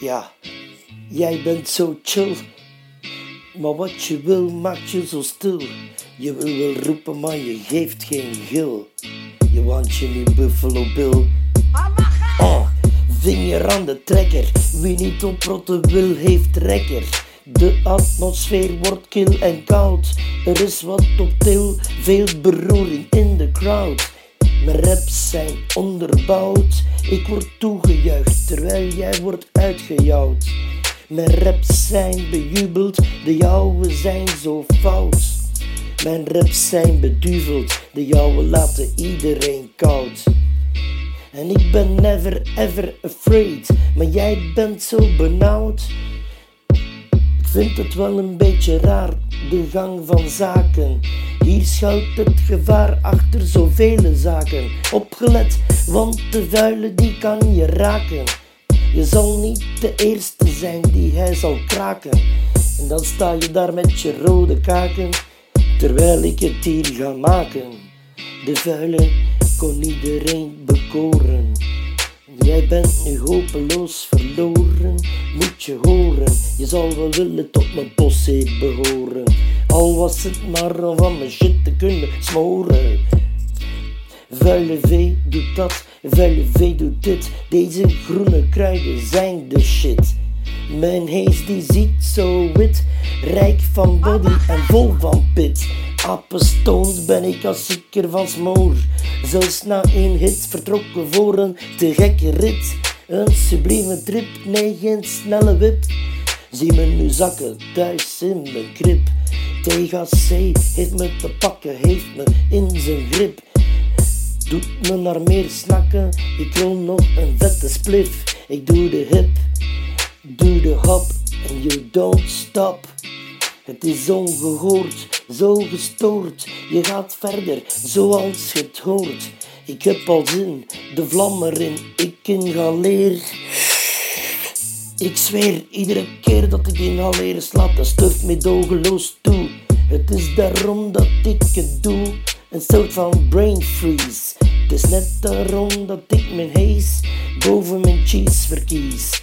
Ja, jij bent zo chill. Maar wat je wil maakt je zo stil. Je wil wel roepen, maar je geeft geen gil. Je want je nu Buffalo Bill. Oh, vinger aan de trekker. Wie niet oprotten wil, heeft trekker. De atmosfeer wordt kil en koud. Er is wat op til, veel beroering in de crowd. Mijn raps zijn onderbouwd. Ik word toegejuicht terwijl jij wordt uitgejouwd. Mijn raps zijn bejubeld, de jouwe zijn zo fout. Mijn raps zijn beduveld, de jouwe laten iedereen koud. En ik ben never ever afraid, maar jij bent zo benauwd. Vind het wel een beetje raar, de gang van zaken. Hier schuilt het gevaar achter zoveel zaken. Opgelet, want de vuile die kan je raken. Je zal niet de eerste zijn die hij zal kraken. En dan sta je daar met je rode kaken, terwijl ik het hier ga maken. De vuile kon iedereen bekoren. Jij bent nu hopeloos verloren, moet je horen. Je zal wel willen tot mijn possie behoren. Al was het maar om van mijn shit te kunnen smoren. Vuile vee doet dat, vuile vee doet dit. Deze groene kruiden zijn de shit. Mijn hees die ziet zo wit, rijk van body en vol van pit. Appenstoned ben ik als ik van smoor. Zelfs na één hit vertrokken voor een te gekke rit. Een sublieme trip, nee geen snelle wip. Zie me nu zakken thuis in mijn krip. THC heeft me te pakken, heeft me in zijn grip. Doet me naar meer snakken, ik wil nog een vette spliff. Ik doe de hip, doe de hop en you don't stop. Het is ongehoord, zo gestoord. Je gaat verder, zoals het hoort. Ik heb al zin, de vlam erin, ik inhaleer. Ik zweer, iedere keer dat ik inhaleer, slaat de stuf me dogeloos toe. Het is daarom dat ik het doe, een soort van brain freeze. Het is net daarom dat ik mijn haze boven mijn cheese verkies.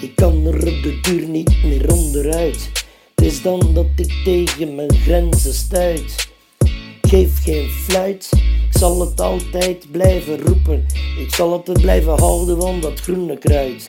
Ik kan er op de duur niet meer onderuit. Het is dan dat ik tegen mijn grenzen stuit. Geef geen fluit, zal het altijd blijven roepen. Ik zal het blijven houden van dat groene kruid.